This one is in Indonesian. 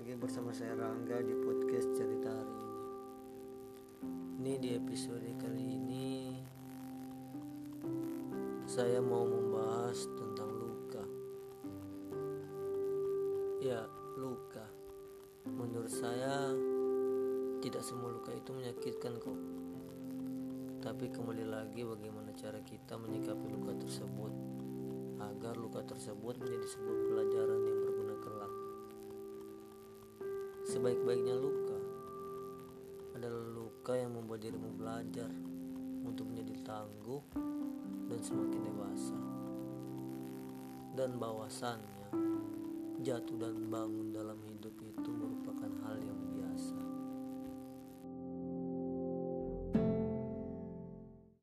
Angga di podcast cerita hari ini. Ini di episode kali ini saya mau membahas tentang luka. Ya, luka. Menurut saya tidak semua luka itu menyakitkan kok. Tapi kembali lagi bagaimana cara kita menyikapi luka tersebut agar luka tersebut menjadi sebuah pelajaran Sebaik-baiknya luka adalah luka yang membuat dirimu belajar untuk menjadi tangguh dan semakin dewasa. Dan bahwasannya jatuh dan bangun dalam hidup